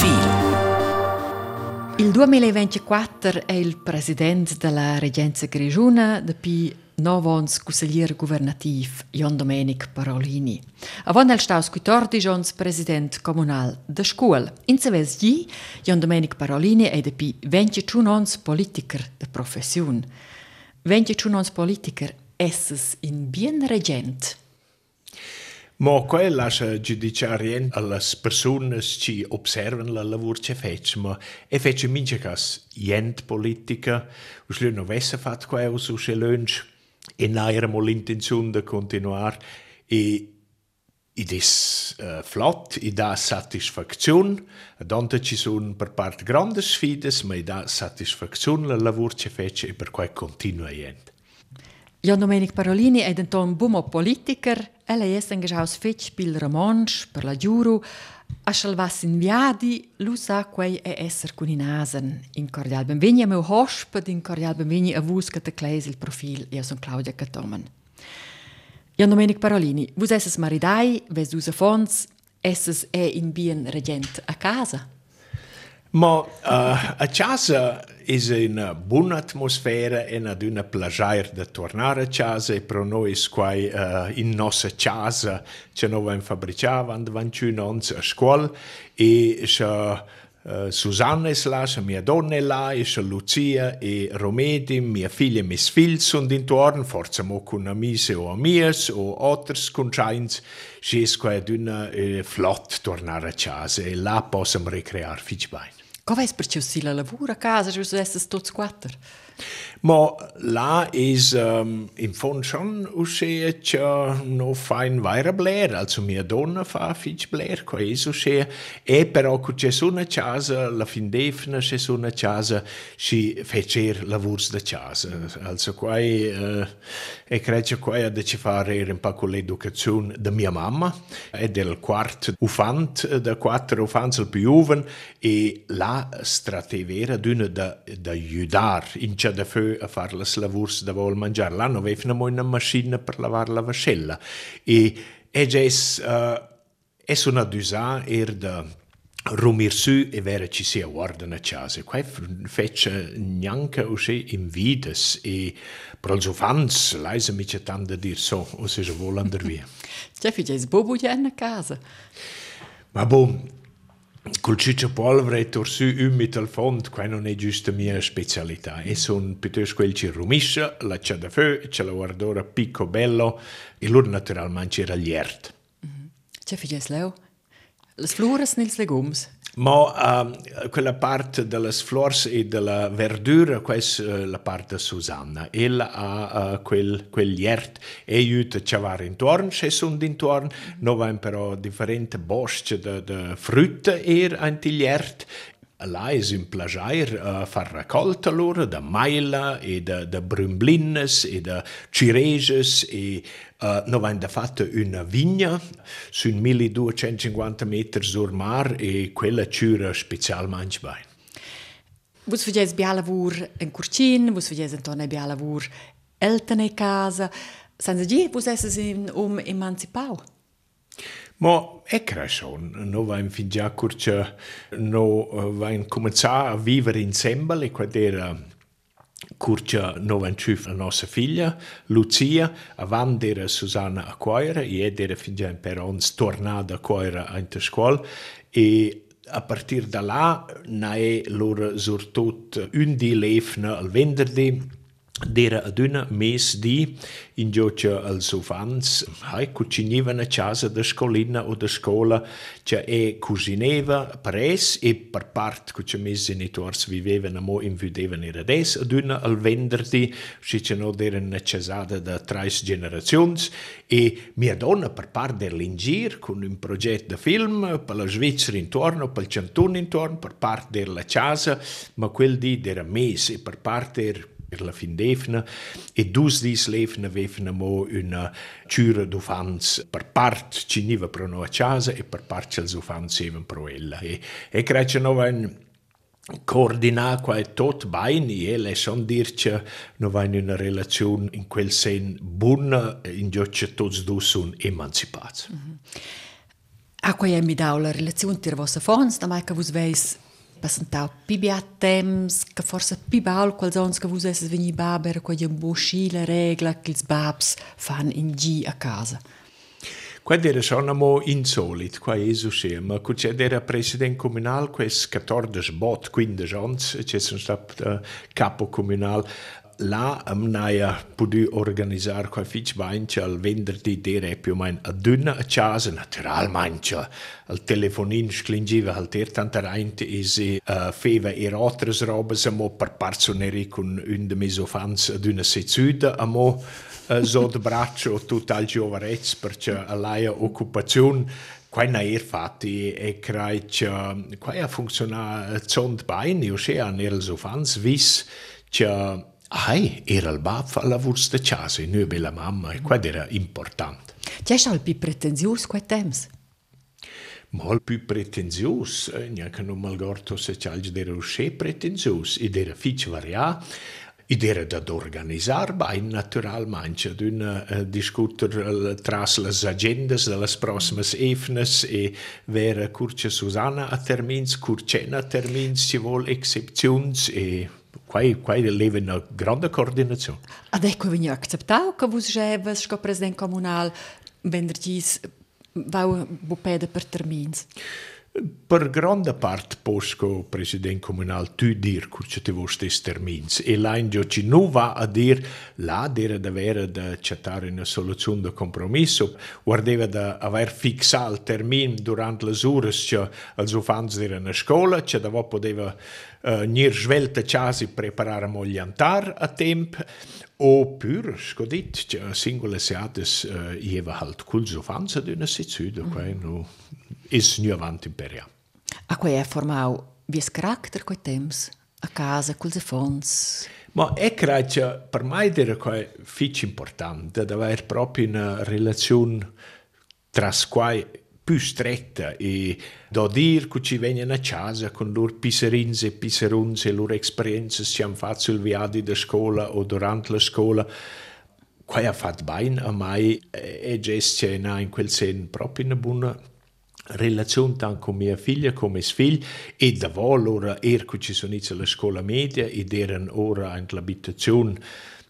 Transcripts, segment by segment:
Profil Il 2024 è il presidente della Regenza Grigiuna, dopo nove anni consigliere governativo Jon Domenic Parolini. Avant el staus 14 anni presidente comunale da scuola. In seves gli, Jon Domenic Parolini è dopo 21 anni politiker de professione. 21 anni politiker, esses in bien regent. Ma quel lascia giudicare alle persone che osservano la lavoro che faccio, ma è fatto mince cas jent politica, us lön avesse fatto quel su che lunch e nairemo l'intenzione di continuare e ed is uh, flott, e dà satisfazione, donde ci sono per parte grandi sfide, ma e dà satisfazione il lavoro che faccio e per cui continua jent. Jan Domenic Parolini è un buon politiker, ella è engagiato fetch per il romanzo, per la giuro, a salvas in viadi, lu sa quei è esser con in asen. In cordial benveni a meu hosped, in cordial benveni a vus che te cleis il profil, io son Claudia Catomen. Jan Domenic Parolini, vus esses maridai, ves dus a fons, esses è in bien regent a casa? Ma uh, a casa è una buona atmosfera e ad una piacere di tornare a casa e per noi è qua uh, in nostra casa che noi abbiamo fabbricato quando 21 anni a scuola e c'è uh, Susanna è là, c'è mia donna è là, e c'è Lucia e Romedi, mia figlia e mia figlia sono intorno, forse mo con amici o amici o altri conciains, c'è qua ad una uh, flott tornare a casa e là possiamo ricreare fitch bene. Come è perciò si la a casa, se essere tutti quattro? Ma là è um, in schon uscire che non fa in vaira blair, also mia donna fa fitch blair, qua uscire, e però che c'è una casa, la fin defina c'è una casa, si fece lavori da casa, also qua uh, e credo qua è da ci fare un po' con l'educazione da mia mamma, è del quarto ufant, da quattro ufanti il più giovane, e là stratevera d'una da, da aiutare in c'è da fare a fare le lavori da vol mangiare. Là non avevano una macchina per lavare la vascella. E è uh, è una d'usa er da rumir su e vera ci sia guarda na casa. Qua fece neanche usce in vides e per els ufans leise mi c'è tanto dir so, o se vuole andare via. C'è figlio bobo a casa. Ma boh, Col ciccio polvere torsu umid al fond, qua non è giusto mia specialità. E sono piuttosto quel ci rumisce, la c'è da feu, c'è la guardora picco bello, e loro naturalmente c'era gli Mm. C'è figlio leo? Le flores nels legums? Ma uh, quella parte delle flores e della verdura, questa è uh, la parte di Susanna. Ella ha uh, quel, quegli ert e aiuta a cavare intorno, c'è sono intorno, noi abbiamo però differenti boschi di frutta e anche gli ert là è un piacere uh, far raccolta loro da maila e da, da brumblines e da cireges e uh, noi abbiamo fatto una vigna su 1250 metri sul mare e quella c'era specialmente bene. Vos faceis bia lavur in curcin, vos faceis entone bia lavur eltene casa. Senza di, vos esses in um emancipau? Ma è cresciuto, noi abbiamo fin già curcia, noi abbiamo cominciato a vivere insieme e quando era curcia noi abbiamo la nostra figlia, Lucia, avanti era Susanna a cuore, e era fin già per ons tornata a cuore in scuola e a partir da là è loro surtut un di lefna al venerdì Dera ad una mes di in giocia als ufans hai cucinivano a casa da scolina o da scola che e cucineva pres e per part che mes genitors vivevano mo in vedevano era des ad una al venderdi si ce no dera necessata da tres generazions e mia donna per part dell'ingir con un progetto di film per la Svizzera intorno per il Cantone intorno per parte della casa ma quel di dera mes e per parte per la fin defna e dus dis lefna vefna mo una ciura d'ufans per part ci niva pro no a casa e per part c'els ufans even pro ella e, e credo no un coordinare qua e tot bene e le son dir che no va in una relazione in quel sen buona in gioccia tots dus sun emancipati. Mm -hmm. A quei mi dau la relazione tra vostra fons, da mai che vos veis passantau pi biat temps, che forse pi baul quals ons che vos esses veni baber, quei un busci la regla che ils babs fan in gi a casa. Quad era schon amo insolit, qua sche, ma cuced era president comunal, quais 14 bot, 15 ans, c'è stato capo comunal, là am naia podu organizar qua fitch baincha al venderdi dere più mein a dünna a casa naturalmente al telefonin sclingiva al ter tanta reint si uh, feva e altres robes amo per parzoneri con un de mesofans ad una sezuda amo uh, so de braccio tutal giovarets perché a laia occupazione Quai na er fatti e craic quai a funziona zond bain io che an er so fans vis che Ai, era il bab alla vursta casa, noi bella mamma, e questo era importante. C'è stato il più pretenzius quei temps? Mal più pretenzius, neanche non malgorto se c'è era usce pretenzius, ed era fitch varia, ed era da organizzare, bene naturalmente, ad un uh, discutere tras le agendas delle prossime evnes e vera curce Susanna a termins, curcena a termins, ci vuole eccezioni e quai quai leva una grande coordinazione. Ad ecco vegna acceptau che vos jevas sco president comunal venderdis vau bopede per termins. Per grande part posco president comunal tu dir curce te vos des termins e la in ci nu va a dir la dera da vera da chattare una soluzione de compromesso guardeva da aver fixato il termin durante le ore che els ufans erano a scuola che da poteva uh, nir svelte chasi preparare mogliantar a temp o pur scodit che singole seates uh, ieva halt culs ufans ad una sezuda mm. quai nu is nu avant imperia a quei è formau vies charakter quei temps a casa culs ufans Ma è credo per me dire che è importante, da avere proprio una relazione tra quai più stretta e da dire che ci vengono a casa con loro pisserins e pisseruns e loro esperienze che hanno fatto sul viaggio da scuola o durante la scuola qua ha fatto bene a me e gestiona in quel senso proprio una buona relazione tanto con mia figlia come figlio e da ora er che ci sono iniziato la scuola media ed erano ora in l'abitazione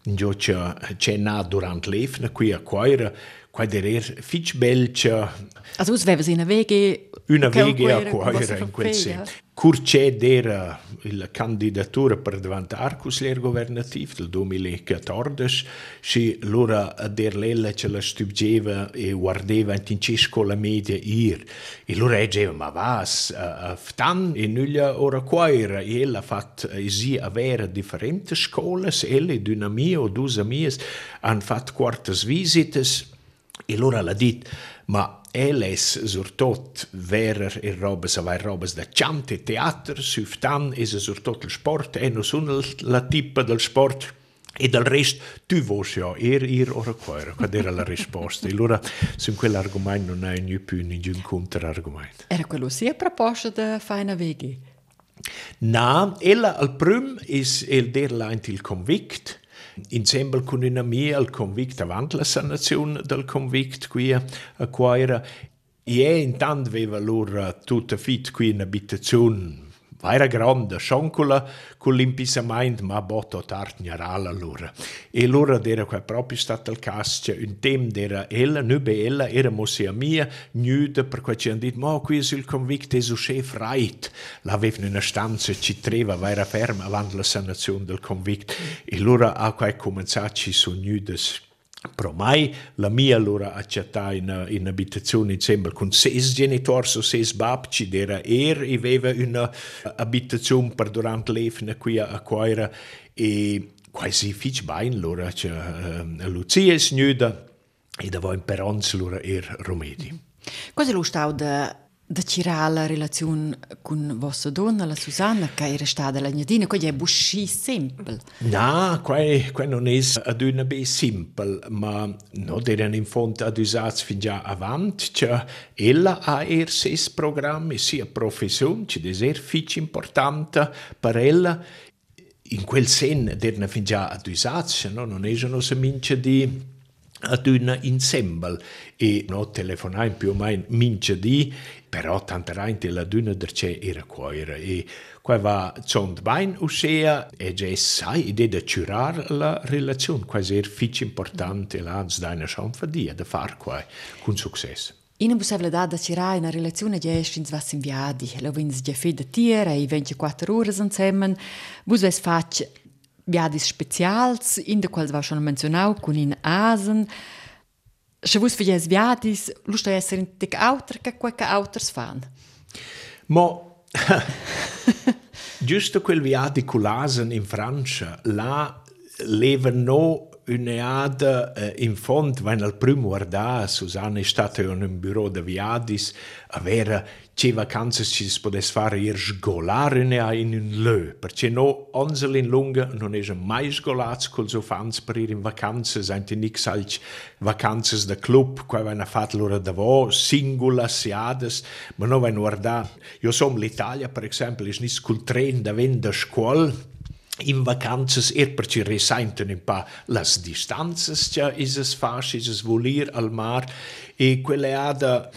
in c'è nato durante l'EFNA qui a Coira quai derer fitch belcia. Also us vevas ina vege una vege a quaira in quel sen. Curce d'era la candidatura per diventare consigliere governativo del 2014, si l'ora der lella ce la stupgeva e guardeva in ci scuola media ir. E l'ora diceva, ma vas, a ftan e nulla ora quaira, e ella fat esi avere differenti scuole, ella ed una mia o due amiche hanno fatto quartas visites, E allora l'ha dit, ma eles surtot verer e robes a vai robes da chante teater, suftan es surtot il sport, e no sun la tippa del sport e del resto tu vos ja er ir ora quaira, quad era la risposta. E allora su quell'argomento non hai più nessun contrargumento. Era quello sia proposta da Faina Vegi? Na, ella al prum is el der leint il convict, Insieme con una mia al convict avanti la sanazione del convict qui a Quaira. E intanto aveva loro tutta fit qui in abitazione era grande, sciancola con l'impisamento, ma botto tartgnarala allora. E allora era qua proprio stato il caso, un tema era ella, non ella, era mosia mia, nuda, per cui ci hanno detto, ma qui sul convicto è chef right. L'avevano in una stanza, ci treva, era ferma avanti la sanazione del convicto. E allora ha qua cominciato su nudes Pro mai la mia allora accettà in, in abitazione insieme con sei genitori o sei babci, era er e aveva una abitazione per durante l'Efna qui a Quaira e quasi fitch bene allora, cioè, uh, Lucia snuda e da voi in Peronz allora er Romedi. Cosa lo da cirà la relazione con vostra donna, la Susanna, che era stata la gnadina, quello è busci semplice. No, quello non è una be semplice, ma non erano in fondo ad usarsi fin già avanti, cioè ella ha er ses programmi, sia professione, che deve essere fici importante per ella, in quel sen erano fin già ad usarsi, no? non erano se mince di ad una ensemble e no telefonai più o meno mince di però tante reinte la duna der c'è era quaira e qua va zond bain uscea e già sai idea da curar la relazione quasi er fitch importante l'ans deiner schanfa dia da far qua con successo Ina possibilità da cirare una relazione di estins vas in viadi. Lo vins già fe da tier e 24 ore insieme. Vus ves fac viadis specials, in de quals va schon menzionau, con in Asen. Se vus fies viadis, lust a esser in tic auter che qualche auters fan. Mo, giusto quel viadi con l'Asen in Francia, là leven no un'eada eh, in fond, wenn al primo guarda, Susanna è stata in un bureau de viadis, avere che vacanze ci si potesse fare ir sgolare in un lö, perché no, onsel in lunga non è mai sgolats col so fans per ir in vacanze, senti nix alc vacanze da club, qua vanno fatto loro da vo, singula siades, ma no vanno guarda, io som l'Italia, per esempio, è nis col tren da venda scuol, in vacanzas er per ci resenten un pa las distanzas cia ises fas, ises volir al mar. E quelle ada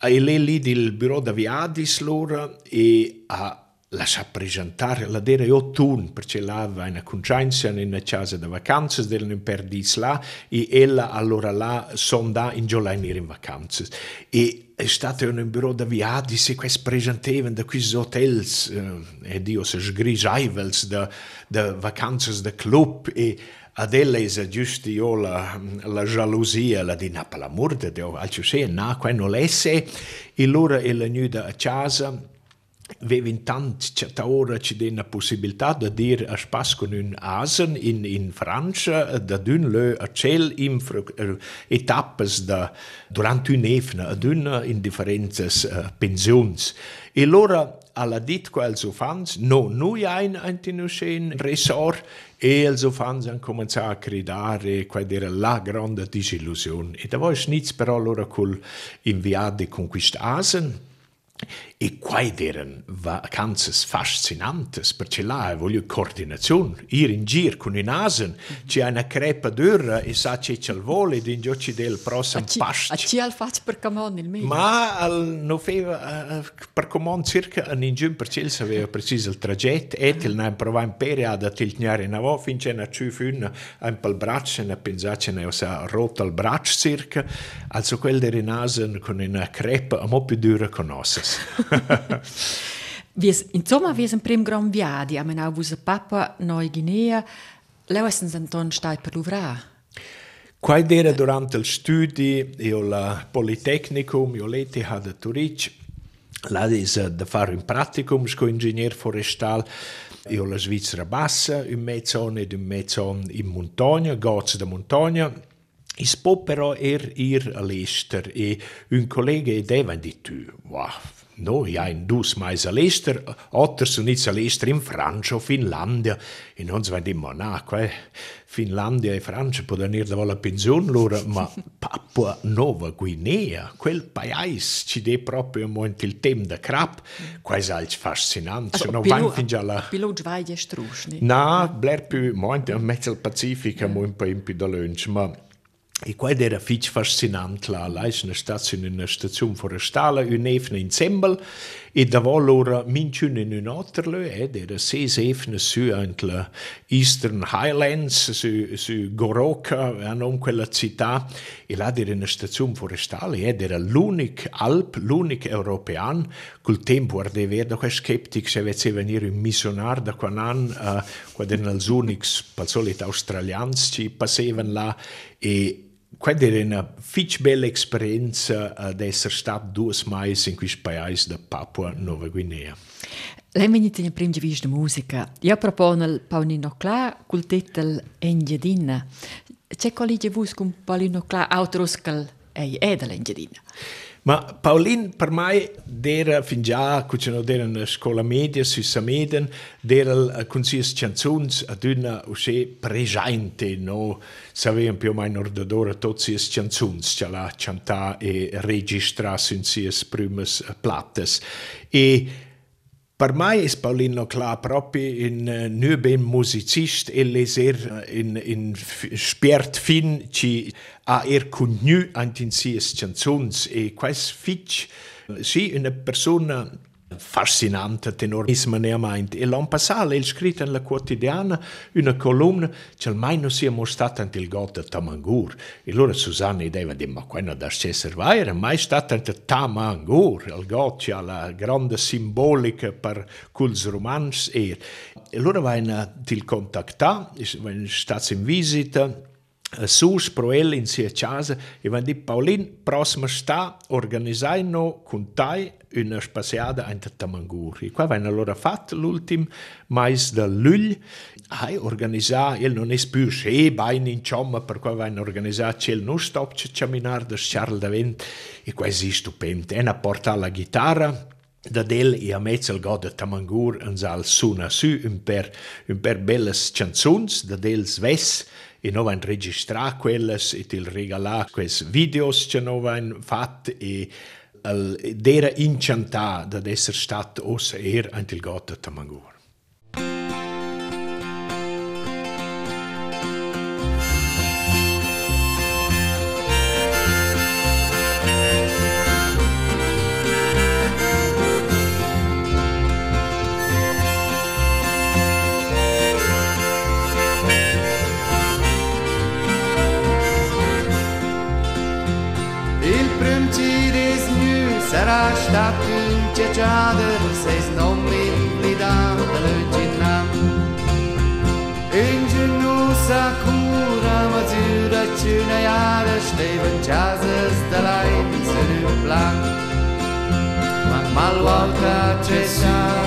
e lì lì del bureau da viadis loro e a lascia presentare la dera io tun perché là va in concienza in una casa da vacanze del non perdis là e ella allora là sonda in già in vacanze. E è stato un bureau da viadi se questi presentavano da questi hotels eh, e dio se sgrisaivels da, vacanze da club e ad ella è giusto io la, la jalousia la di Napoli murde dio altro se na qua non l'esse. E loro è la nuda a casa Vevin tant chattaora ci den la possibilità de dir a spas con un asen in, in Francia da d'un le a cel in uh, etappes da durant un efna a d'una in differences uh, pensions. E l'ora alla dit quel so fans no noi ein ein tinuschen resort e el so fans han cominciato a credare qual era la grande disillusione. E da voi schnitz però l'ora col inviade con quest'asen E quai eren vacanzas fascinantes, perché là voglio coordinazione, ir in gir con in asen, c'è una crepa dura e sa c'è c'è il volo ed in giù ci del prossimo past. A ci al fatto per comon il mio? Ma al no feva uh, per comon circa un in giù perché il sapeva preciso il traghetto e il ne prova in pere ad attilgnare in avò finché ne ci fu un un pel braccio ne pensate ne sa rotto il braccio circa, also quel der in asen con una crepa un po' più dura conosces. vies, insomma, vies un prim gran viadi, a menau vus a Papua Neu Guinea, leu essen senton stai per l'uvra. Quai era durante il studi, io la Politecnicum, io l'ETH de Turic, là is da fare un praticum sco ingegner forestal, io la Svizzera bassa, un mezzon ed un mezzon in montagna, goz de montagna, Is può però er ir all'ester e un collega edeva di tu, wow, No, ja, in dus mais a l'ester, otter sun its a l'ester in Francia o Finlandia, e non svendi ma na, qua Finlandia e Francia poden ir da vola pensione loro, ma Papua Nova Guinea, quel paese ci de proprio un momento il tem da crap, qua è alc fascinante, also, no pilo, van fin già la... Pilo dvaia strusni. Na, bler più, momento, mezzo al Pacifica, mo un po' in più da lunch, ma E qua era fitch fascinant la, la è una stazione, una stazione forestale, un'efna in Zembel, e da allora minciun in un altro ed era sei efne su la Eastern Highlands, su, su Goroka, hanno quella città, e là era una stazione forestale, ed era l'unico Alp, l'unico europeo, col tempo ardeva vedo che skeptic se avesse venire un missionario da quando uh, quando erano gli unici, per solito australiani, ci passavano là, e Qued in a fich bella experienza eh, ad esser stat duas mais in quis pais da Papua Nova Guinea. Lei mi tiene prim di vis de musica. Io propono il Paunino Cla col titel Engiadina. C'è collige vus con Paunino Cla autoros ei edel Engiadina. Maar Paulien, per mij, dera fin già, cucino dera na scuola media, su sameden, dera eh, consies canzuns ad una usce presente, no? Savean più o meno ordadora tutti es canzuns, ce la cantà e registra sin sies primes plattes. E Per me è Paulino Klar proprio un uh, nu ben musicist e leser in, in spiert fin ci a er cognu antin sies canzons e quais fitch sì una persona fascinante tenorismo ne meint. E l'anno passato ha scritto nella quotidiana una columna che mai non sia mostrata ante il got de Tamangur. E allora Susanna diceva di ma quello da serva era mai stato ante Tamangur, il got ha la grande simbolica per quels romans. E allora va in il contattà, va stato in visita, sus pro el in sia casa e van di Paulin prossima sta organizzano con tai una spaziata in Tamanguri. Qua vanno allora fatto l'ultim mais da lugl hai organizzato il non è più se bain in ciomma per qua vanno organizzato il non stop ci camminare da Charles Davent e qua è stupendo. E una porta la chitarra da del e a mezzo god de Tamangur ens al suna su un per un per belles canzons da del sves e noi abbiamo registrato quelle e ti regalato questi video che noi abbiamo fatto e ed era incantato di essere stato ossa er anche il Gott Seara așteaptă ce ceadă Să-i snomli lida lăgina În genusa cura mă țiră Cine iarăși te vâncează Stelai să plan M-am luat acestea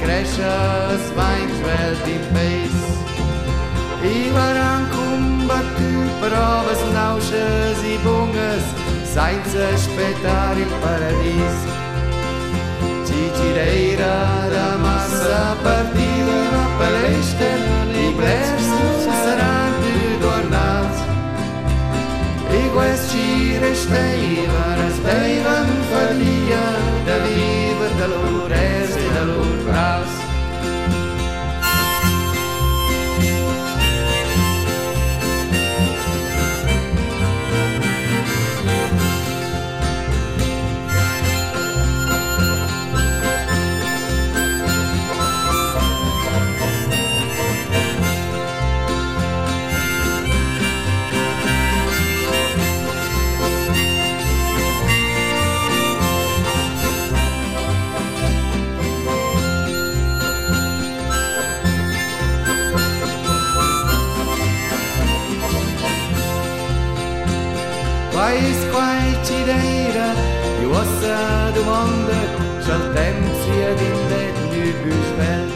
quai ci cresces, vain svelt in peis. I varan combattu, proves nausches i bunges, senza aspettare il paradis. Cicireira da massa partida, la palestra, i blers questi resteva, resteva in famiglia, da vivere da loro e Wasser, du Wander, soll dem ziehen in den Nübelsfeld.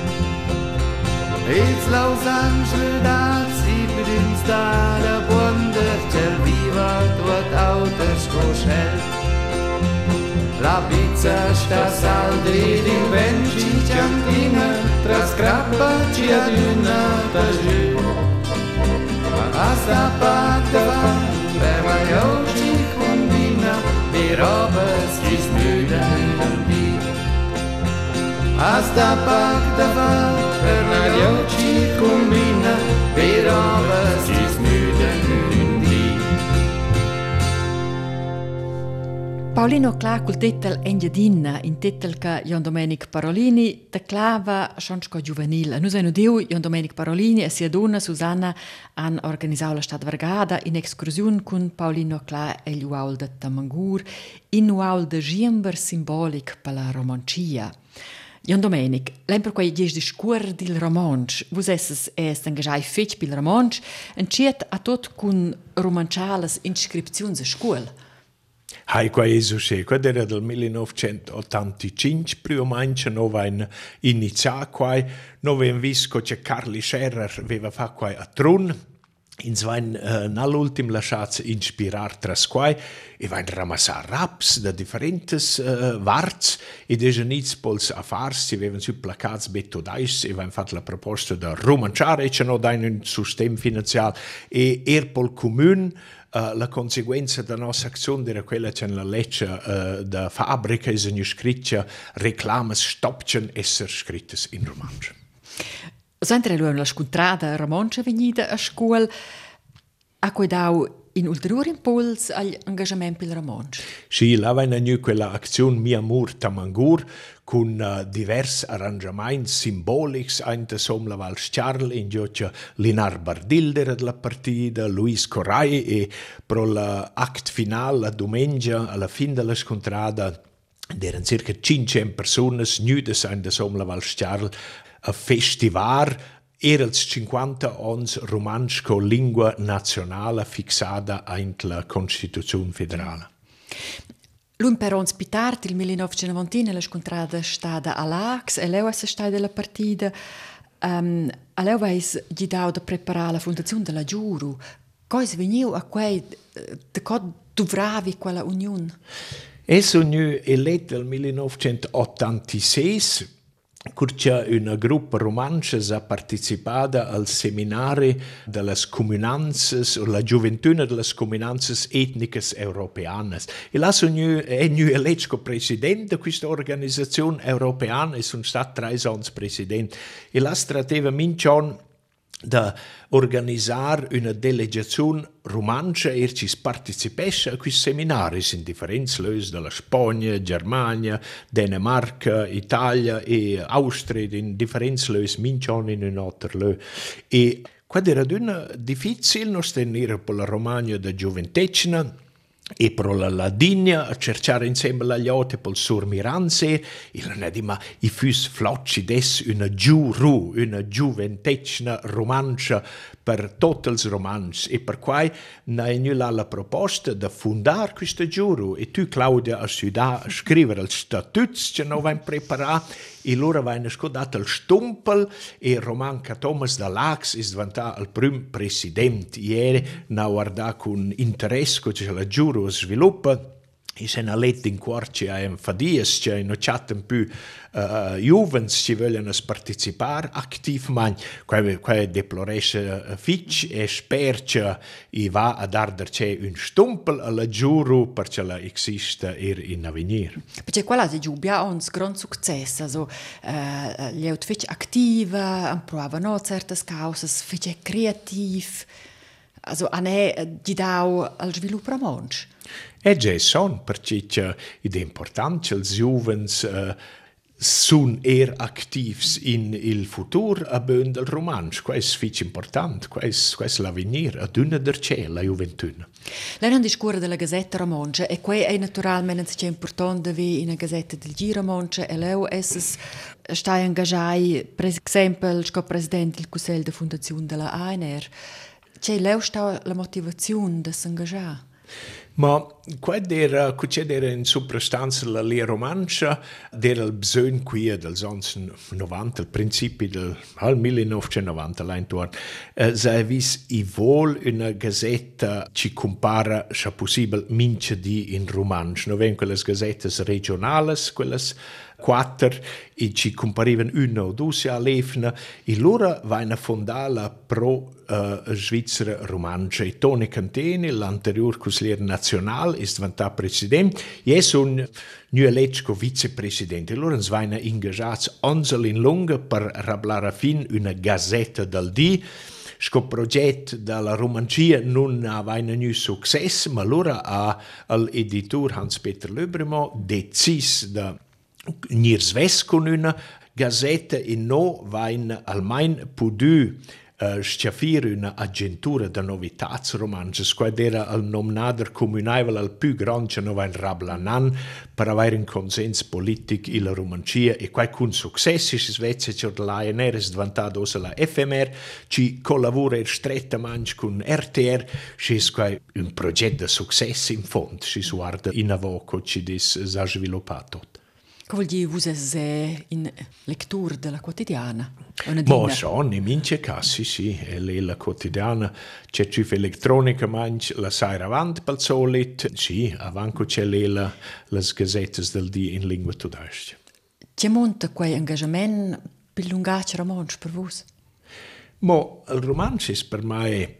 Ils Los Angeles, über uns da, der Wunder, der Viva, dort auch der Skoschel. La pizza sta saldi din venci ciantina, tra scrappa ci aduna da giù. Ma a sta patta, per mai oggi robes ist müde und bier. Asta pac da va per la gocci combina, robes ist müde und. Titel che Jon Domenic Parolini de clava schonsco juvenil. Nus eno diu Jon Domenic Parolini e sia donna Susanna han organizzau la Stad Vergada in excursiun con Paulino Cla e l'uaul de Tamangur in uaul de giember simbolic per la romancia. Jon Domenic, lem per quei dies di scur dil romanch, vus esses es engagiai fetch bil romanch, enciet a tot cun romanciales inscripziuns a scuol. Hai qua se, qua era del 1985, più o meno vain iniziato qua, non vain visto che Carli Scherrer aveva fatto qua a Trun, ins vain uh, nall'ultim lasciats inspirar tras quai e vain ramassar raps da differentes uh, varts. E dejanits pols affars si vevan su placats betodais e vain fat la proposta da romanciare e no dain un sustem finanzial. E er pol comun Uh, la conseguenza della nostra azione era quella che la legge uh, da fabbrica è scritto reclames stoppchen esser scrittes in romanzo. Sempre lui la scontrada romancia venida a scuola ha cuidau in ulteriore impuls all'engagement per il romanzo. Sì, là va in quella azione Mia Mur Tamangur con uh, divers arrangiamenti simbolici anche som la Val Charles in giocia Linar Bardilder la partita, Luis Corrai e pro l'act final la domenica alla fine della scontrada erano circa 500 persone nudes in som la Val Charles a festivar era els 50 ans romansch lingua nazionale in la Costituzione federale. L'un per ons pitart, il 1990, la scontrada stada a l'Ax, e leu essa stada la partida, um, a leu vais gidau da preparare la fondazione della Giuru. Cois veniu a quei, de cod duvravi quella unione? Es unione eletta nel 1986 Curcia una gruppa romancia ha partecipato al seminario delle comunanze, la gioventù delle comunanze etniche europeane. E là sono è nu eletto presidente di questa organizzazione europea e sono stato tre anni presidente. E là strateva mincion da organizzare una delegazione romancia e ci partecipesse a questi seminari in differenti luoghi della Spagna, Germania, Danimarca, Italia e Austria, in differenti luoghi, mincione in luogo. E quando era difficile, non tenere per la Romagna da gioventecina, e pro la Ladigna a cercare insieme agli altri per il sur Miranze e la ma i fus flocci des una giuru, una giuventecna romancia per tutti i romanzi e per cui noi la proposta di fondare questo giuro e tu Claudia a studiare a scrivere il statuto che noi abbiamo preparato e loro vanno scodato il stumpel e Roman Thomas da Lax è diventato il primo presidente ieri na guarda con interesse che la giuro sviluppa e se ne letto in quarci a enfadies, che in chat un più uh, juvens ci vogliono partecipare attivamente, qua, qua deploresce fitch e sper che i va a dar c'è un stumpel alla giuro perché la esiste er in avvenir. Perché quella è giù un gran successo, also, uh, gli aut fitch attiva, provano certe cause, fitch creativ, also ane di dau al sviluppo romansch. E sono, perché è importante che i giovani uh, sono er attivi in il futuro a bön del romanzo. Questo è molto importante, questo è l'avvenire, a duna der c'è la gioventù. Lei non discorre della Gazzetta Romancia e questo è naturalmente importante vi in la Gazzetta del Giro Romancia e lei è sta ingaggiato, per esempio, come presidente del Consiglio di Fondazione della ANR. C'è lei sta la motivazione di si ingaggiare? Ma quando era, era in soprastanza la lia romancia, il bisogno qui degli anni 90, al principio del al 1990, l'intorno, eh, si è visto i vol una gazzetta che compara, se possibile, mince di in romancio. Non vengono quelle gazzette regionali, quelle quattro e ci comparivano una o due a l'EFNA e loro vanno a fondare la Pro uh, Svizzera Romancia e Tony Cantini, l'anteriore consigliere nazionale, è diventato presidente e è un nu eletto vicepresidente. Loro vanno ingaggiati onzel in lunga per rablare a fin una gazzetta del dì Sco progetto della romancia non aveva più successo, ma allora l'editore Hans-Peter Löbremo deciso di Nirs con una gazzetta e no vain almain pudu. uh, schiafir una agentura da novitats quad era al nomnader comunaivel al più grande no vain rablanan per avere un consens politic in la romancia e quai con successi si svezia che l'ANR è diventato osa la FMR ci collabora strettamente con RTR ci è un progetto di successo in fondo ci guarda in avoco ci dis sviluppato vuol dire è in lettura della quotidiana? Ma son, in mince casi, sì, e lì la quotidiana c'è più elettronica, ma la sai avanti per il solito, sì, avanti c'è lì la, le gazzette del dia in lingua tedesca. C'è monta quel engagement per lungace romanzo per voi? Ma il romanzo è per me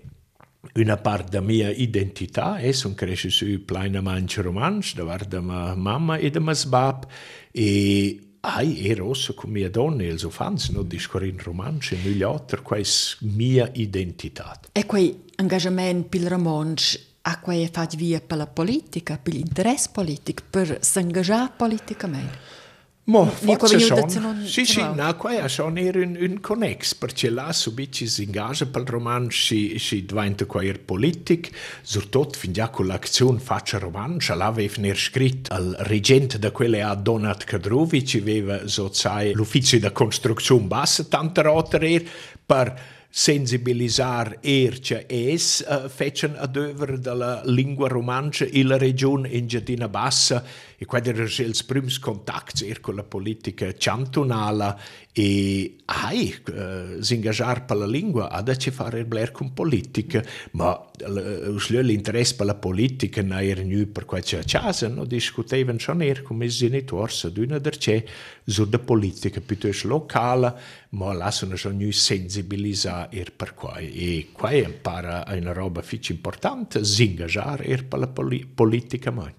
una parte della mia identità e sono cresciuto plenamente romanzo da mia mamma e da mio babbo e ai e rosso con mia donna e els fans no discorre in romanzo e negli altri questa mia identità. E quel engagement per il romanzo a quei fatto via per la politica, per l'interesse politico, per s'ingaggiare politicamente? Mo, forse son, sì, sì, no, qua sono era un, un connex, perché là subito si ingaggia per il romanzo, si, si diventa qua er politic, soprattutto fin già con l'azione faccia romanzo, là aveva ner scritto al reggente da quelle a Donat Kadrovic, aveva, so sai, l'ufficio di costruzione bassa, tante rotere per sensibilizzare erce es uh, fecen ad over della lingua romancia in la regione in Giardina Bassa e qua erano i primi contatti con la politica cantonale e ai uh, s'ingaggiare per la lingua ha da fare il bler con politica ma uh, l'interesse per la politica non era nu per questa casa no? Discutevano già er come genitori ad una der c'è su la politica piuttosto locale ma lasciano già nu sensibilizzare er per qua. E qua impara una roba fici importante s'ingaggiare er per la poli politica mai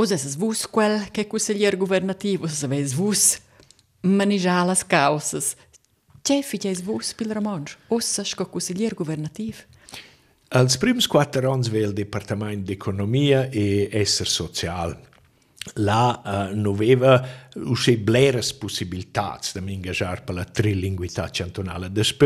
Osa es vus quel che consigliere governativo, se ves vus manigiare las causas. C'è figlies vus pil romansch, ossa sco consigliere governativo? Als prims quattro anni vel Departamento d'Economia e Esser Social. Là uh, non aveva usce bleres possibilità di ingaggiare per la trilinguità cantonale. Dopo,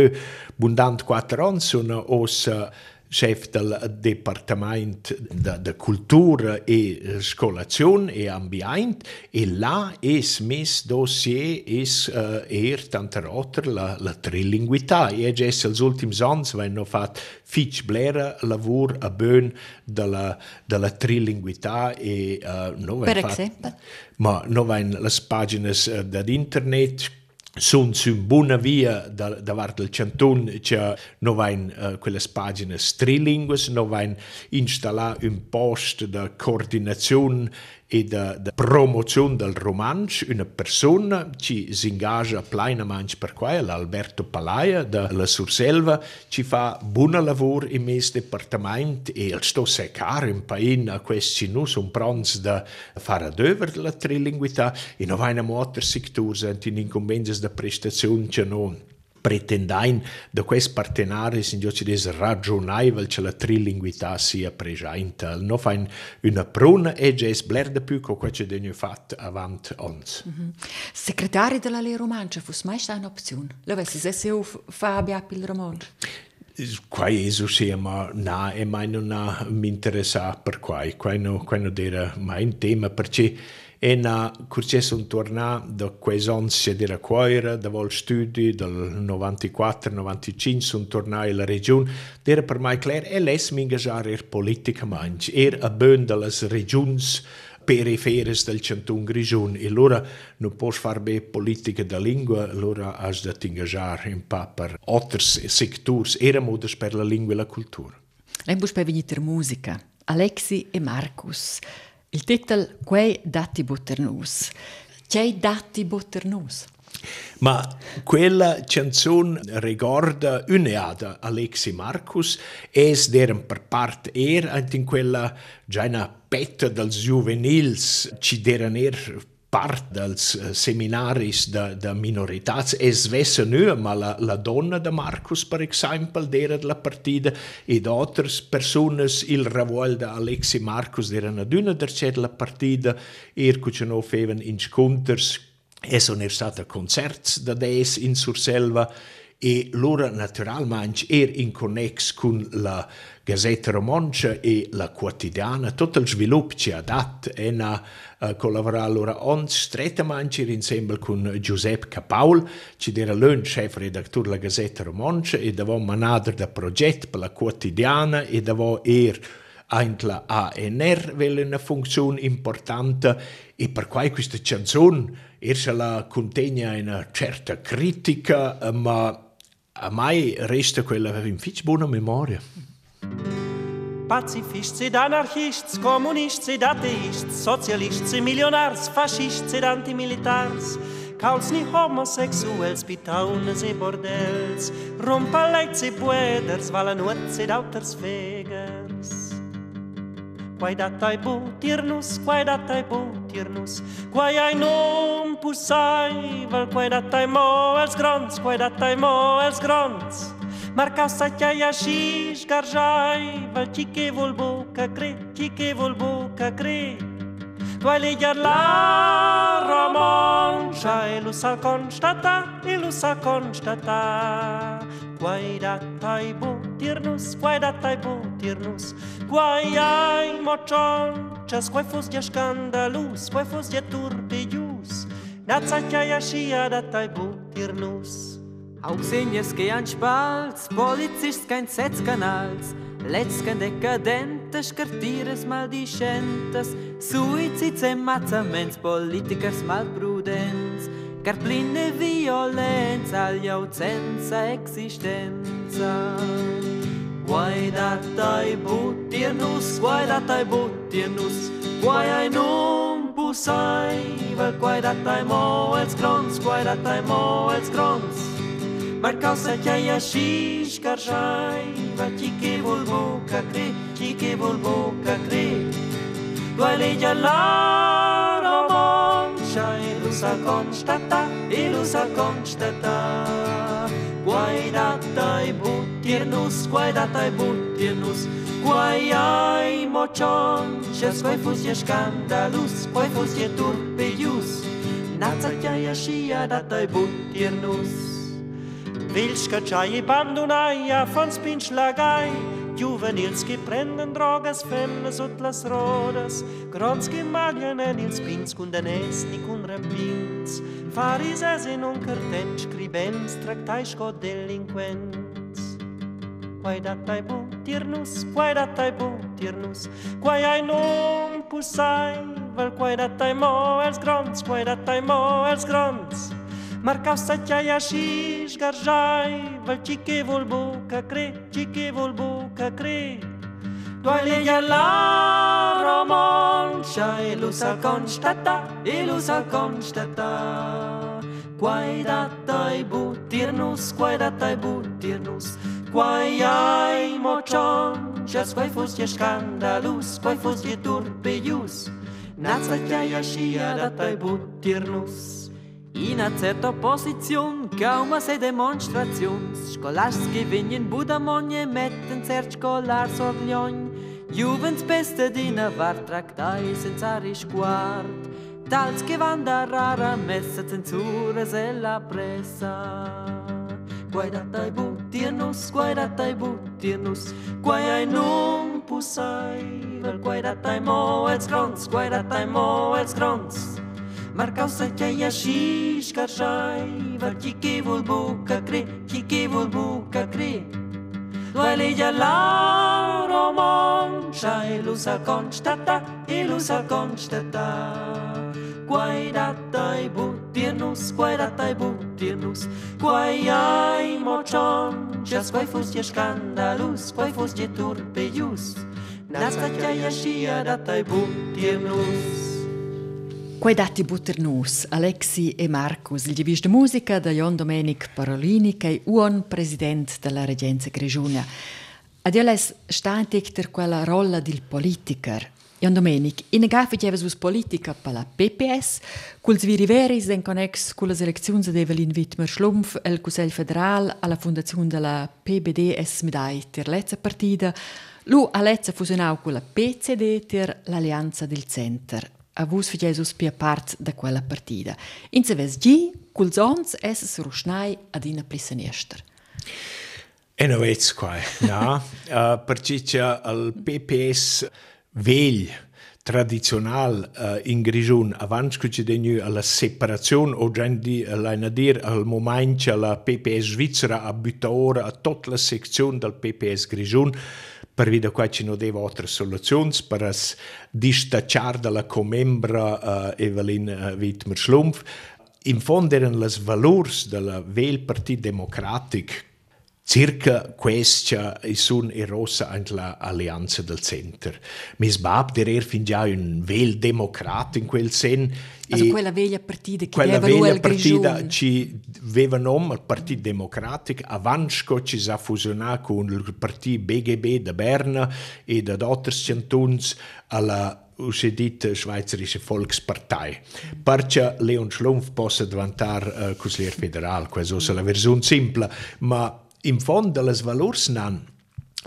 abundant quattro anni, sono ossa chef del Departement de, de Cultura e Scolazione e Ambient e là es mes dossier es uh, er tanter otter la, la trilinguità. E già els ultims ans vanno fat fitch blera lavur a bön della, della trilinguità e uh, no per esempio ma no vain las pagines uh, d'internet sunt su buona via da, davart del canton che no vain uh, quelle pagine trilingues, no vain installare un post de coordinazione e de, de promozione del romanzo, una persona che si ingaggia plenamente per qua, l'Alberto Palaia della Surselva, ci fa buon lavoro in questo departamento e il sto seccare in paese a questi nu sono pronti da fare döver la trilinguità e non vain a settori in incombenze da prestazione che non pretendain da questi partenari in giochi des ragionevole che la trilinguità sia presente. No fain una pruna e già bler de più con quello che fatto avanti ons. Mm -hmm. Segretario della Lei Romancia, fosse mai stata un'opzione? Lo avessi se se fa abbia il romanzo? Qua Gesù sia, ma no, e mai non mi interessa per qua, qua non, qua non era mai un tema, perché e na curce son tornà da quei anni della Coira, da vol studi del 94-95 son tornà alla regione, era per me chiaro e les mi er politicamente, er a bön delle regioni periferes del canton Grigion e allora non puoi fare bene politica da lingua, allora hai da ingaggiare un po' per altri settori, era modes per la lingua e la cultura. Lei può venire musica, Alexi e Marcus. Il titolo Quei dati butternus. C'è dati butternus? Ma quella canzone ricorda un'eada Alexi Marcus es deren per part er in quella già una petta dels juvenils ci deren er part dels uh, seminaris de, de minoritats es vessa nu, ma la, la donna de Marcus, per exemple, d'era la partida, e d'altres persones il revuol de Alexi Marcus d'eren aduna dercet la partida, er cuce no feven inconters, e sono er stata concerts da des in Surselva, e loro naturalmente er in connex con la Gazzetta Romancia e la Quotidiana, tutto il sviluppo ci ha dato e ha uh, collaborato allora on strettamente insieme con Giuseppe Capaul, ci era l'un chef redattore della Gazzetta Romancia e davamo manadre da progetto per la Quotidiana e davamo er anche la ANR aveva una funzione importante e per cui questa canzone erse la contegna una certa critica, ma a mai resta quella in fitch buona memoria. Pacifists ed anarchists, comunists ed ateists, socialists e milionars, fascists ed antimilitars, cauls homosexuels, pitaunes e bordels, rompaleits e pueders, valanuets ed fegers. Quai datai butirnus, quai datai butirnus, quai ai non pussai, val quai datai mo els grons, quai datai mo els grons. Marca saťaja šíš garžaj, val tike volbo kakre, tike volbo kakre. Toile iar la romancia e lo sa constata, e lo sa constata. Quai datai tiernos, guai da taibo tiernos, guai ai mochon, chas guai fos dia escandalus, guai fos dia turpillus, na tzakia shia da taibo tiernos. Auch sehen es gehen spalz, polizist kein Setzkanals, letzken decadentes, cartires maldicentes, suizids e mazzaments, politikers malprudents, car pline violenza, agli ausenza existenza. Guaidatai butienus, guaidatai butienus, guaiainum pusaiva, guaidatai moels krons, guaidatai moels krons. Marcausa chiaia shish karshaiva, chiki bulbu kakri, chiki bulbu kakri. Guaileja laro moncha, ilusa constata, ilusa constata, guaidatai butienus, e butirnus, guai data e butirnus, guai ai mocion, și squai fus e scandalus, guai fus e turpeius. Nața che și a data e butirnus. Vilch că c'hai abbandonai a fan spinch lagai, Juvenils che prenden drogas femmes ut las rodas, Grons che maglian en ils pins cun danesti cun rapins, Farises in un cartent scribens tractai sco delinquents. Quai datai butirnus, quai datai butirnus, quai ai non pussai, vel quai datai mo els grons, quai datai mo els grons. Marcau saťaja šíš garžaj, vel čike volbu kakre, čike volbu kakre. Doile la romancia e lo sa constata, e lo sa constata. Quai quai quai ai mocion, jas quai fos je scandalus, quai fos je turpeius. Naza chiaia scia datai butirnus. In a certa posizione, kaum se demonstrazions, scolars che venien budamonie metten cert scolar sorglion, Juvens beste dina var tractai senza risguard, tals che van da rara messa censura se la pressa. Guaidatai butirnus, guaidatai butirnus, guai ai non pusai, guaidatai mo els grons, guaidatai mo els grons. Marcau sa che ia shish carshai Var chi che vol buca cre Chi che vol buca cre Dua legea la romancia E lu sa constata E lu sa constata Guaidata e butirnus Guaidata e butirnus Guai ai mocion Jas guai fus je scandalus Guai fus je turpeius Nasta che ia shia data e butirnus Quei dati butternus, Alexi e Marcus, il givis de musica da Jon Domenic Parolini, che è un presidente della Regenza Grigiunia. Ad elles sta ter quella rolla del politiker. Jon Domenic, in gafe gevas vus politica per la PPS, culs viriveris en connex con le elezioni di Evelyn Wittmer Schlumpf, el Cusel Federal, alla fondazione della PBDS Medai ter lezza partida, lu a lezza fusionau con la PCD ter l'Alleanza del Center a vus fi Jesus pia part da quella partida. In se ves gi, culs ons es rusnai ad ina plisaniester. E no vez qua, ja. uh, perché il PPS vegl tradizional uh, in Grigiun abans che ci degnu alla separazione o già di alla dir al momento che la PPS Svizzera ha buttato ora a tutta la sezione del PPS Grigiun per vedere qua ci non deve altre soluzioni per distacciare dalla comembra uh, Evelyn uh, Wittmer Schlumpf in fondo erano le valori del vel Partito Democratico Circa questa è sun e rossa anche l'alleanza del centro. Mi sbab der fin già un vel democratico in quel sen. Also quella veglia partita che quella veglia partita ci aveva nome il Partito Democratico, avanti ci si fusionato con il Partito BGB da Berna e da altri cantoni alla uscedita Schweizerische Volkspartei. Perché Leon Schlumpf possa diventare uh, consigliere federale, questa è la versione semplice, ma in fondo les valors nan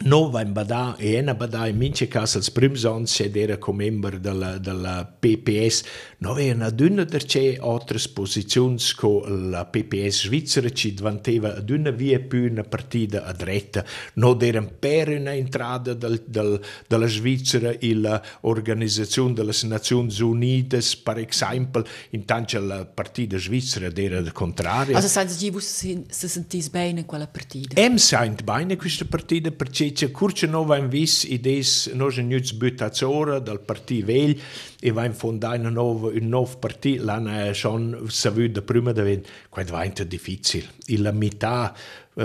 no vain badà e ena badà in mince cas als prims ans sedera com member della, della PPS no vean adunna derce altres posizions co la PPS Svizzera ci diventeva adunna via più una partita a dretta. No deran per una entrada del, del, della Svizzera in l'Organizzazione delle Nazioni Unite per esempio intanto la partita svizzera era il contrario also voi si sentis bene in quella partita em sent bene questa partita perché c'è curce nova in vis idees no genuts butazzora dal parti vegl e va in fonda una nova un nuovo parti l'hanno schon savu da prima da ven quando va into difficile e la metà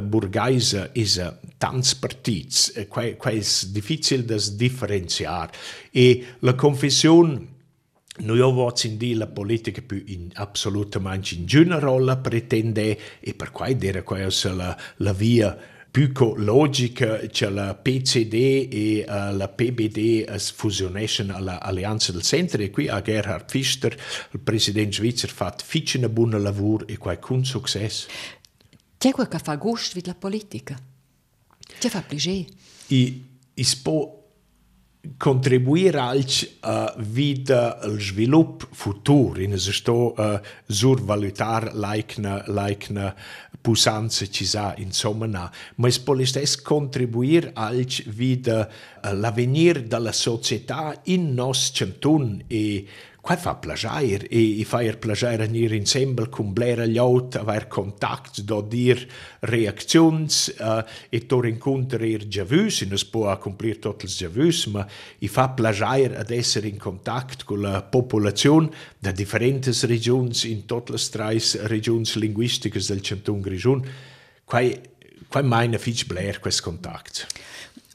burgaisa is a tants partits qua qua is difficile da differenziare e la confessione noi voci in di la politica più in assolutamente in generale pretende e per cui dire questa la, la via più logica che la PCD e uh, la PBD es fusionescono all'Alleanza del Centro e qui a Gerhard Pfister, il presidente svizzero, fa un buon lavoro e qualcun successo. C'è quel che fa gusto la politica? C'è fa piacere? E, e può contribuire anche a uh, vita il sviluppo futuro in sto uh, survalutare laikna laikna pusanza ci sa insomma na. Ma es può stesso contribuire anche vita uh, l'avvenir della società in nos centun e Qua fa plagiare e i fa plagiare venir insieme con blera gli aut, aver contact, do dir reaczions uh, e tor incontrer ir giavus, e non si può accomplir tot els giavus, ma i fa plagiare ad essere in contact con la popolazione da differentes regions in tot les trais regions linguisticas del Canton Grigion. Qua, qua meine fitch bler quest contact.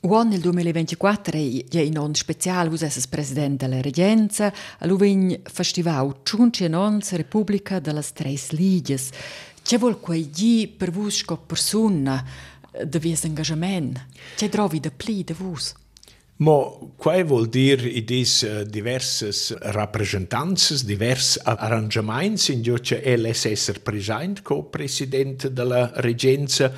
Uon nel 2024 è in on speciale vus esses president della regenza, a l'uvegn festivau Ciunci e Nons Repubblica delle Tres Ligies. C'è vuol quei gi per vus sco persona de vies engagement? C'è trovi de pli de vus? Mo, quai vuol dir i dis uh, diverses rappresentanzas, divers arrangiaments, in gio c'è LSS present co-president della regenza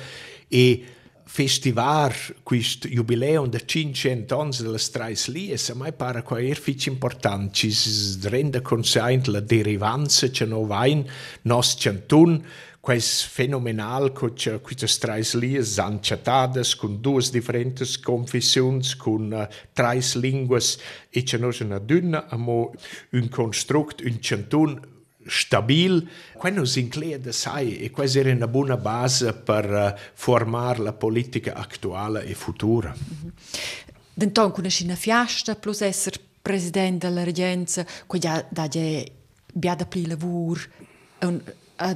e festivar quist jubileum de 500 ans de las trais lies, a mai para qua er fic important, ci rende conscient la derivanza ce no vain nos centun, quais fenomenal co ce quistas trais lies zanciatades, cun duas differentes confessions, cun uh, trais linguas, e ce no una dünna, amo un construct, un centun, stabil, quando si inclede sai e questa era una buona base per uh, formare la politica attuale e futura. Mm -hmm. Denton conosci una fiasta plus essere presidente della regenza, già da già biada pli lavoro, un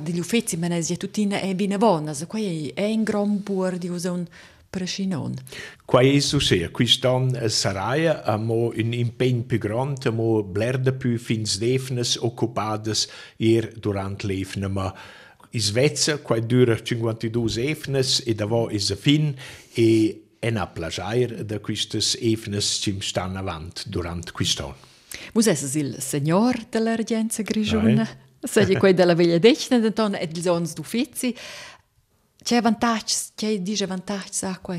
degli uffizi, ma ne è è bene buona, qui è in gran buor di usare Prescinon. Quai su sia, quest'anno sarà amo un impegno più grande, amo blerde più fins defnes occupades ir durant l'efne, ma in Svezia, quai dura 52 efnes e da vo is a fin e en a plagiair da quistes efnes cim stan avant durant quest'anno. Vos esses il signor della regenza grigiona? Sei quei della veglia decina, d'anton ed ils ons d'uffizi, C'è vantaggi, c'è dice vantaggi, sa qua?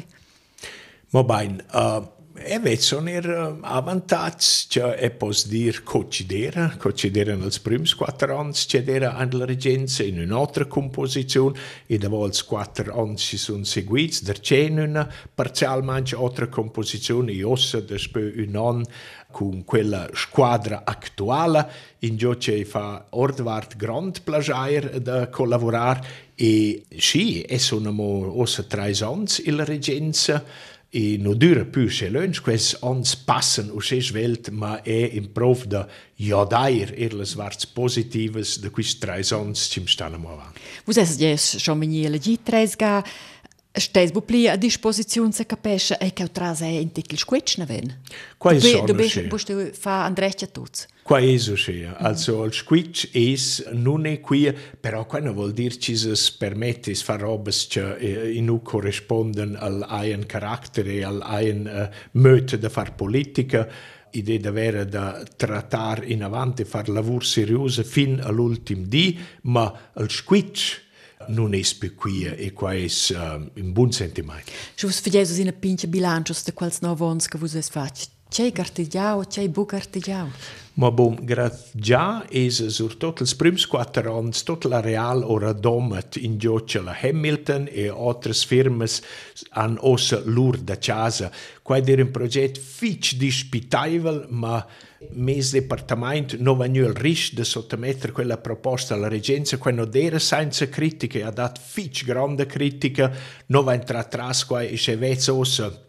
Ma bene, uh, E veig son er avantats, che e pos dir cocidera, cocidera nels prims quattro ans, cedera an la regenza in un'altra composizione, e da vols quattro ans ci sono seguits, der c'è una parzialmente altra composizione, e ossa un an con quella squadra attuale, in gio c'è fa ordvart grand plagiair da collaborar, e sì, e sono mo ossa tre ans il regenza, e no più se lunch quels ons passen u se svelt ma è in prof da jodair er les varts positives de quist tres ons cim stanno mo avanti. Vus es jes schon meniele gi tres ga Stes bu pli a disposiziun se capesce e che tras è in tickel squetschna ven. Quai sono Du bist bist du fa andreccia tuts. Qua eso sche. Also al squitch es non è qui, però qua non vuol dir ci es permettis far robes che eh, in u corrisponden al ein carattere al ein uh, möte de far politica idea d'avere da trattar in avanti, far lavur seriose fin all'ultim di, ma al squitch non è più qui e qua è uh, un buon sentimento. Vus fagesus in a pincha bilancios de quals novons che vus es fac. C'è cartigiao, c'è bu cartigiao. Ma bom, già es sur tot els prims quattro ans tot l'areal ora domat in giocia la Hamilton e altres firmes han ossa lur da casa. Qua era un proget fitch dispitaivel, ma mes departament non va il risc de sottomettere quella proposta alla regenza, qua non era senza critica, ha dat fitch grande critica, non va entrar tras qua e se vezza ossa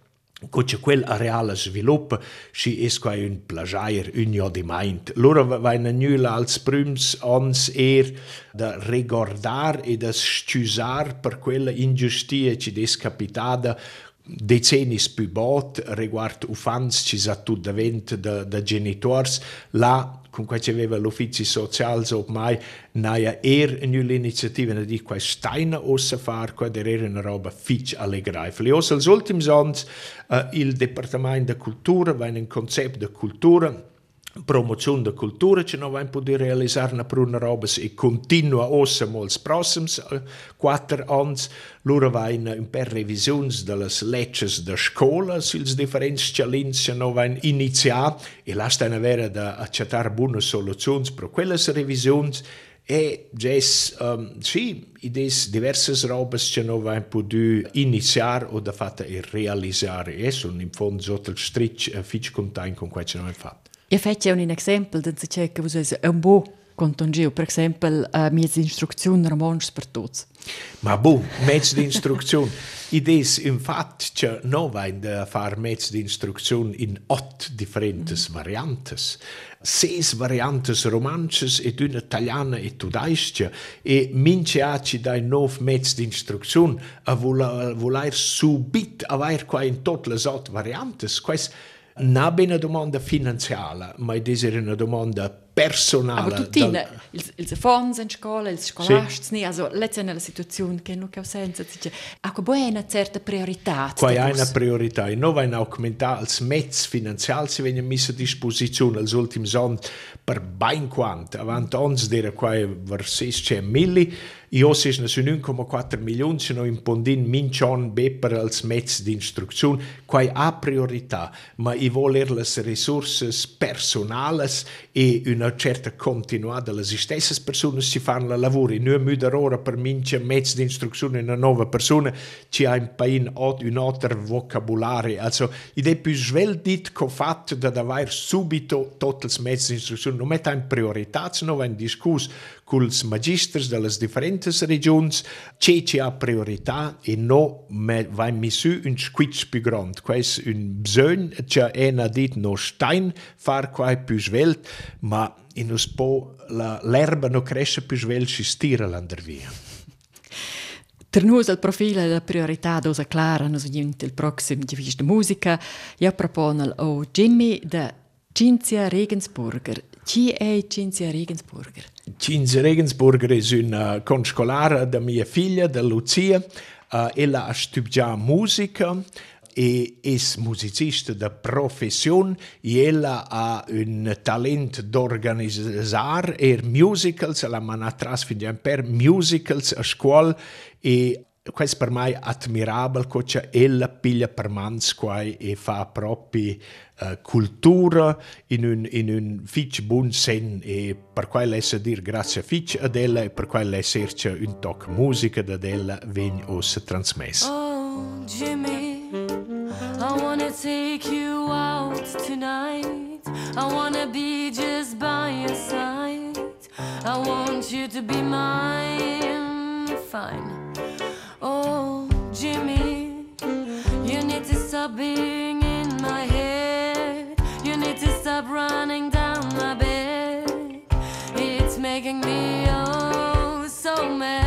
Coche quel areale svilupp si es quai un plagiair un jo di meint. Loro vaina nula als prüms ans er da regordar e da sciusar per quella ingiustia ci des capitada decennis più bot riguard ufans ci sa tut davent da, da genitors la con quai ci aveva l'uffici socials ormai naia er in l'iniziativa ne di quai steina ossa far qua der era una roba fitch allegreifli. Os als ultims ans uh, il Departamento de Cultura va in un concept de cultura promozione da cultura che non abbiamo potuto realizzare una pruna roba e continua ossa molts prossims uh, quattro anni loro va in, in per revisioni delle leggi da scuola sils differenti challenge che non vanno iniziare e là stanno avere da accettare buone soluzioni per quelle revisioni e già um, sì, idee diverse robe che non abbiamo potuto iniziare o da fatta e realizzare e sono in fondo sotto il stretch uh, fitch contento con quello che non abbiamo fatto. Io faccio un esempio da dice che vus es un bu contongio, per esempio, a mia istruzione romans per tutti. Ma boh, mezzo di istruzione. Idees infatti che non va a fare mezzo di istruzione in otto differenti mm. variantes. Ses variantes romances e una italiana e tudaiscia e mince a ci dai nov mezzo di istruzione a voler subit avere qua in tutte le otto variantes. Questo non è una domanda finanziaria, ma è una domanda personale. Aber tutti dal... ils, ils fonds in scuola, ils scolasts, sì. also letztendlich la situazione che non causenza, dice, a che poi è una certa priorità. Qua è una priorità, e non va in aumentare els mezzi finanziali si vengono messi a disposizione als ultimi anni per ben quanto, avant ons d'era qua versus 600 milli, io si sono 1,4 milioni, sono in pondin mincion be per els mezzi di istruzione, qua ha priorità, ma i voler le risorse personali e una certa continuità delle stesse persone si fanno il lavoro, e non è ora per mince mezzi di istruzione una nuova persona, ci ha un pain un altro vocabolario, also id è più sveldit che fatto da avere subito tutti i mezzi di istruzione, non mette in priorità, non va in discusso con i magistri delle differenti regioni, c'è ci ha priorità e non va in misù un squitch più grande. Questo è un bisogno, c'è una dit no stein far qua più svelt, ma in un po' l'erba non cresce più svelt, si stira l'andar via. Per noi il profilo e la priorità dosa clara nos giunti il prossimo di vista musica. Io propongo o Jimmy da Cinzia Regensburger. Chi è Cinzia Regensburger? Cinzia Regensburger è una conscolare da mia figlia, da Lucia. Uh, ella ha studiato musica e è musicista da professione e ella ha un talento d'organizzare e musicals, la manatras per musicals a scuola e questo per me è ammirabile che ella piglia per mans e fa proprio uh, cultura in un, in un fitch buon sen e per lei sa dire grazie a fitch ad e per lei cerca un toc musica da ella ven os trasmessa. Oh, Jimmy, I wanna take you out tonight. I wanna be just by your side. I want you to be mine. Fine. Oh, Jimmy, you need to stop being in my head. To stop running down my bed. It's making me oh so mad.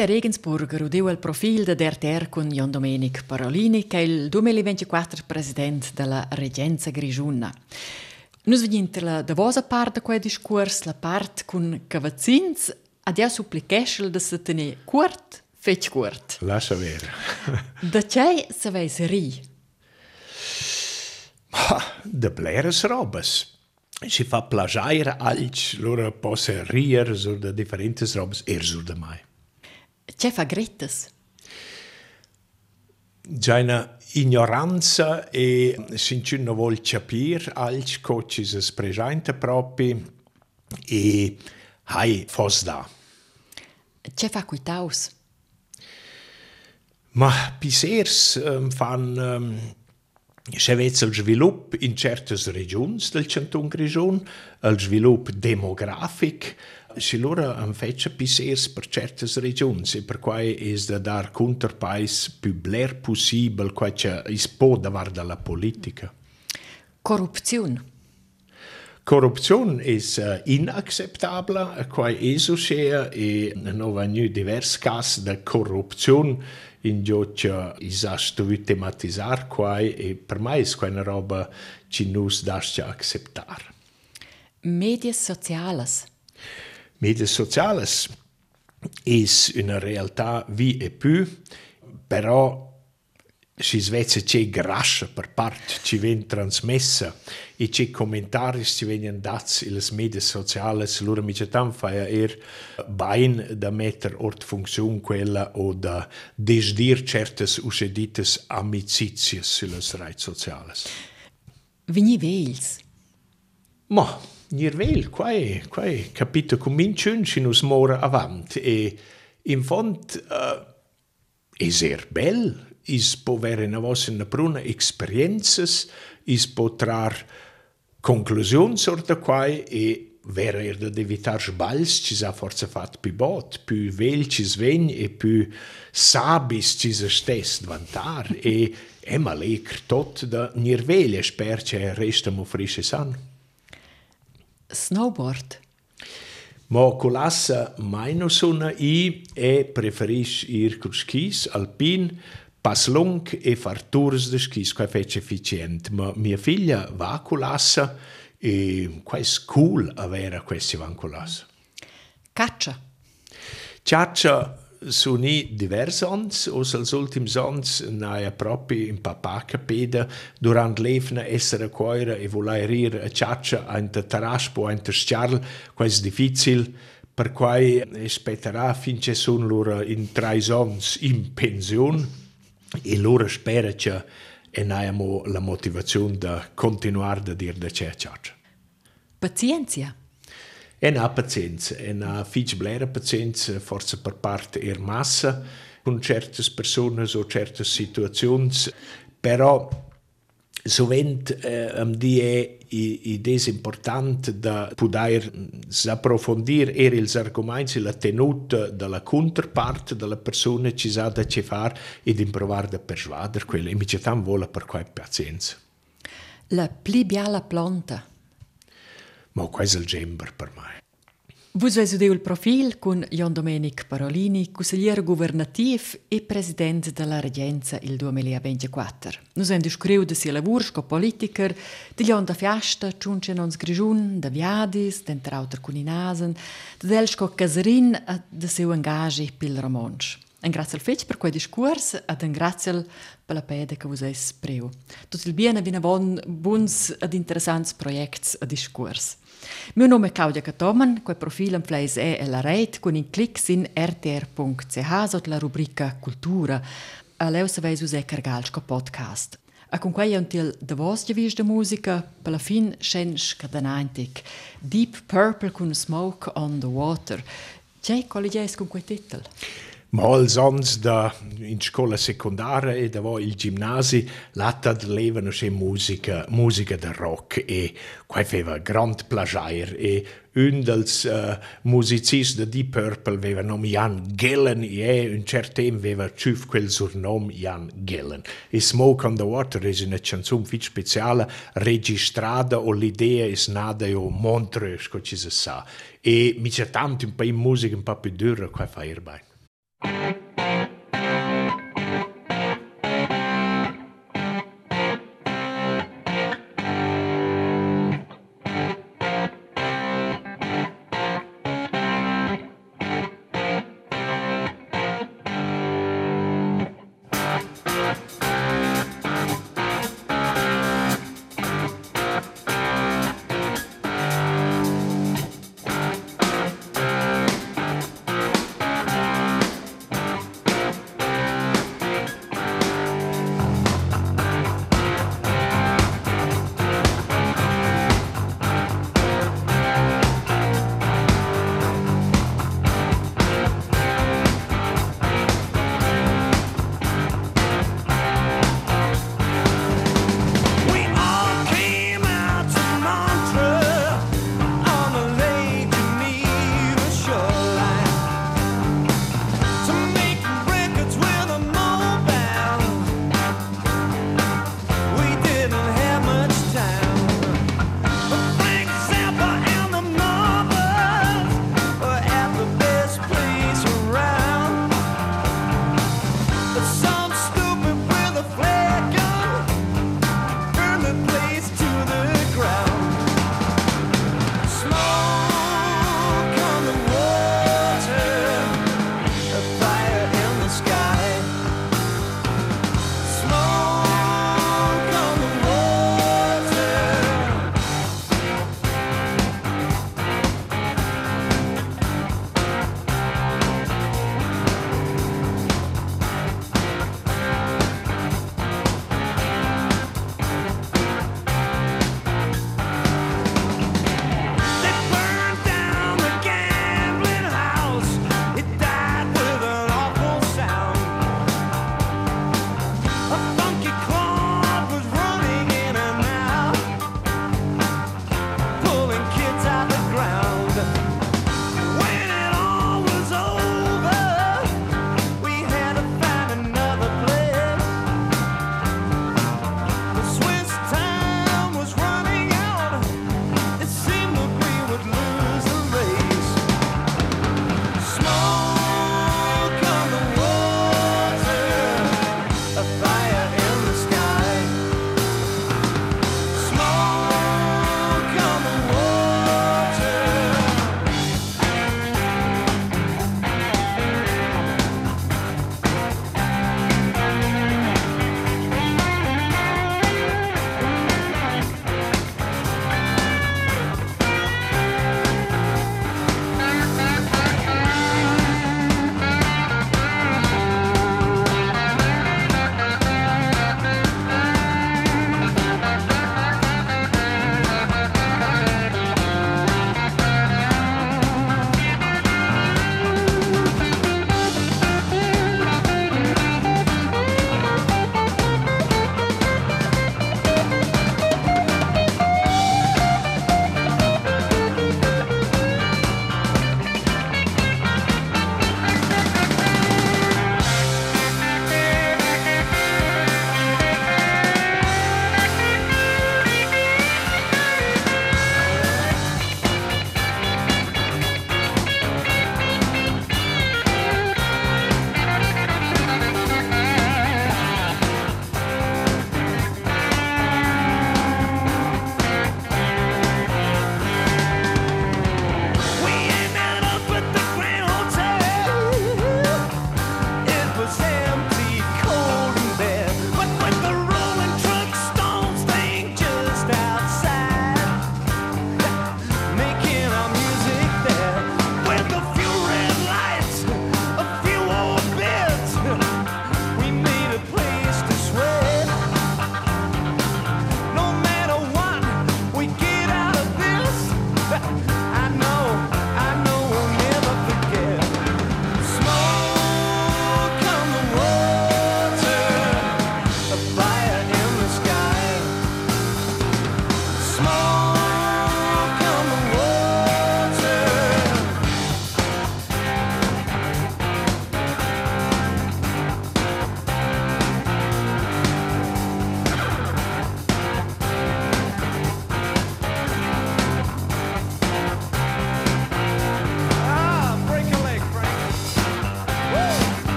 Cinzia Regensburger udeu il profil de DRTR con Jon Domenic Parolini, che è il 2024 president della Regenza Grigiuna. Nus vegnin inter la davosa part de quei discurs, la part con cavazzins, adia supplicheschel de se tenir curt, fetch curt. Lascia ver. Da c'è se veis ri. de bleres robes. Si fa plagiare alci, loro possa rir sur de differentes robes er sur de mai. C'è fa grettes. Già una ignoranza e sinci non vuol capire alci coci si presenta proprio e hai fos da. C'è fa quitaus. Ma pisers um, fan um, se vez il svilup in certes regions del Canton Grigion, il svilup demografic, si loro han fece pisers per certes regions e per quai es da dar counterpais più bler possibile quai che is po davar dalla politica. Corrupzione. Corrupzione es uh, inacceptabile, quai eso sia e no va nu divers cas de corrupzione in gio che is astu tematizzar quai e per mai es quai una roba ci nus dascia acceptar. Medias sociales. Medias sociales es una realtà vi e più, però si svece c'è grascia per parte ci viene trasmessa e c'è commentari ci vengono dati in media sociali loro mi tan fa er bain da mettere ort funzione quella o da desdir certes uscedites amicizies sulle reti sociali. Vini vels. Ma, nir vel, quai, quai capito cominciun ci nus mora avant e in fond uh, es er bel, is po vere na vossa na pruna experiences, is po trar conclusions orta quai e vera er da evitar sbals ci sa forza fat pi bot, pi vel ci svegn e pi sabis ci sa stes vantar e emma lecr tot da nir veglia sper che resta mo frische san. Snowboard. Ma colassa mai no sona i e preferis ir cur skis alpin pas lung e far tours de skis quai fece efficient. Ma mia figlia va a colassa e quai cool avere questi van colassa. Caccia. Ciaccia sono diversi anni, o als ultims ans naia propi in papà capeda durant l'evna essere coira e voler a ciaccia a inter taraspo a inter sciarl, quais difficil, per quai aspetterà finché sono loro in tre ans in pensione e loro spera che e naiamo la motivazione da continuare da dire da ciaccia. Pazienza. En ha pazienza, en ha fich blera pazienza, forse per parte er massa, con certe persone o certe situazioni, però sovent eh, am die id es important da poder approfondir er ils arguments e la tenuta della counterpart della persona ci sa da ce far ed improvar da persuader quella e mi tan vola per quai pazienza. La pli biala planta. Ma questo è il gember per me. Vus veis udeu il profil con Jon Domenic Parolini, consigliere governativ e president della Regenza il 2024. Nus hem discuriu de sia lavur sco politiker, de Jon da fiasta, ciunce nons grigiun, da viadis, d'enter auter cuninasen, de del sco caserin e de seu engagi pil romansch. Un grazie al fetg per quei discurs ed un grazie per la pede che es preu. Tot il avina bon buns ed interessants projects a discurs. Mio nome è Claudia Catoman, quel profilo in Fleis è e la rete con in clic in rtr.ch sotto la rubrica Cultura. A leu se veis usè cargalsco podcast. A con quei un til de vos gevis de musica, per la fin scens cadanantic. Deep Purple con Smoke on the Water. C'è collegies con quel titolo? Ma ans da in scuola secondaria e da il ginnasi latta levano c'è musica, musica da rock e qua aveva grand plagiair e un dels uh, musicisti di Deep Purple aveva nome Jan Gillen e un certo tempo aveva ciuf quel surnome Jan Gillen. E Smoke on the Water è una canzone fit speciale registrata o l'idea è nata a Montreux, come si sa. E mi c'è tanto un po' di musica un po' più dura qua fa erbei. Thank you.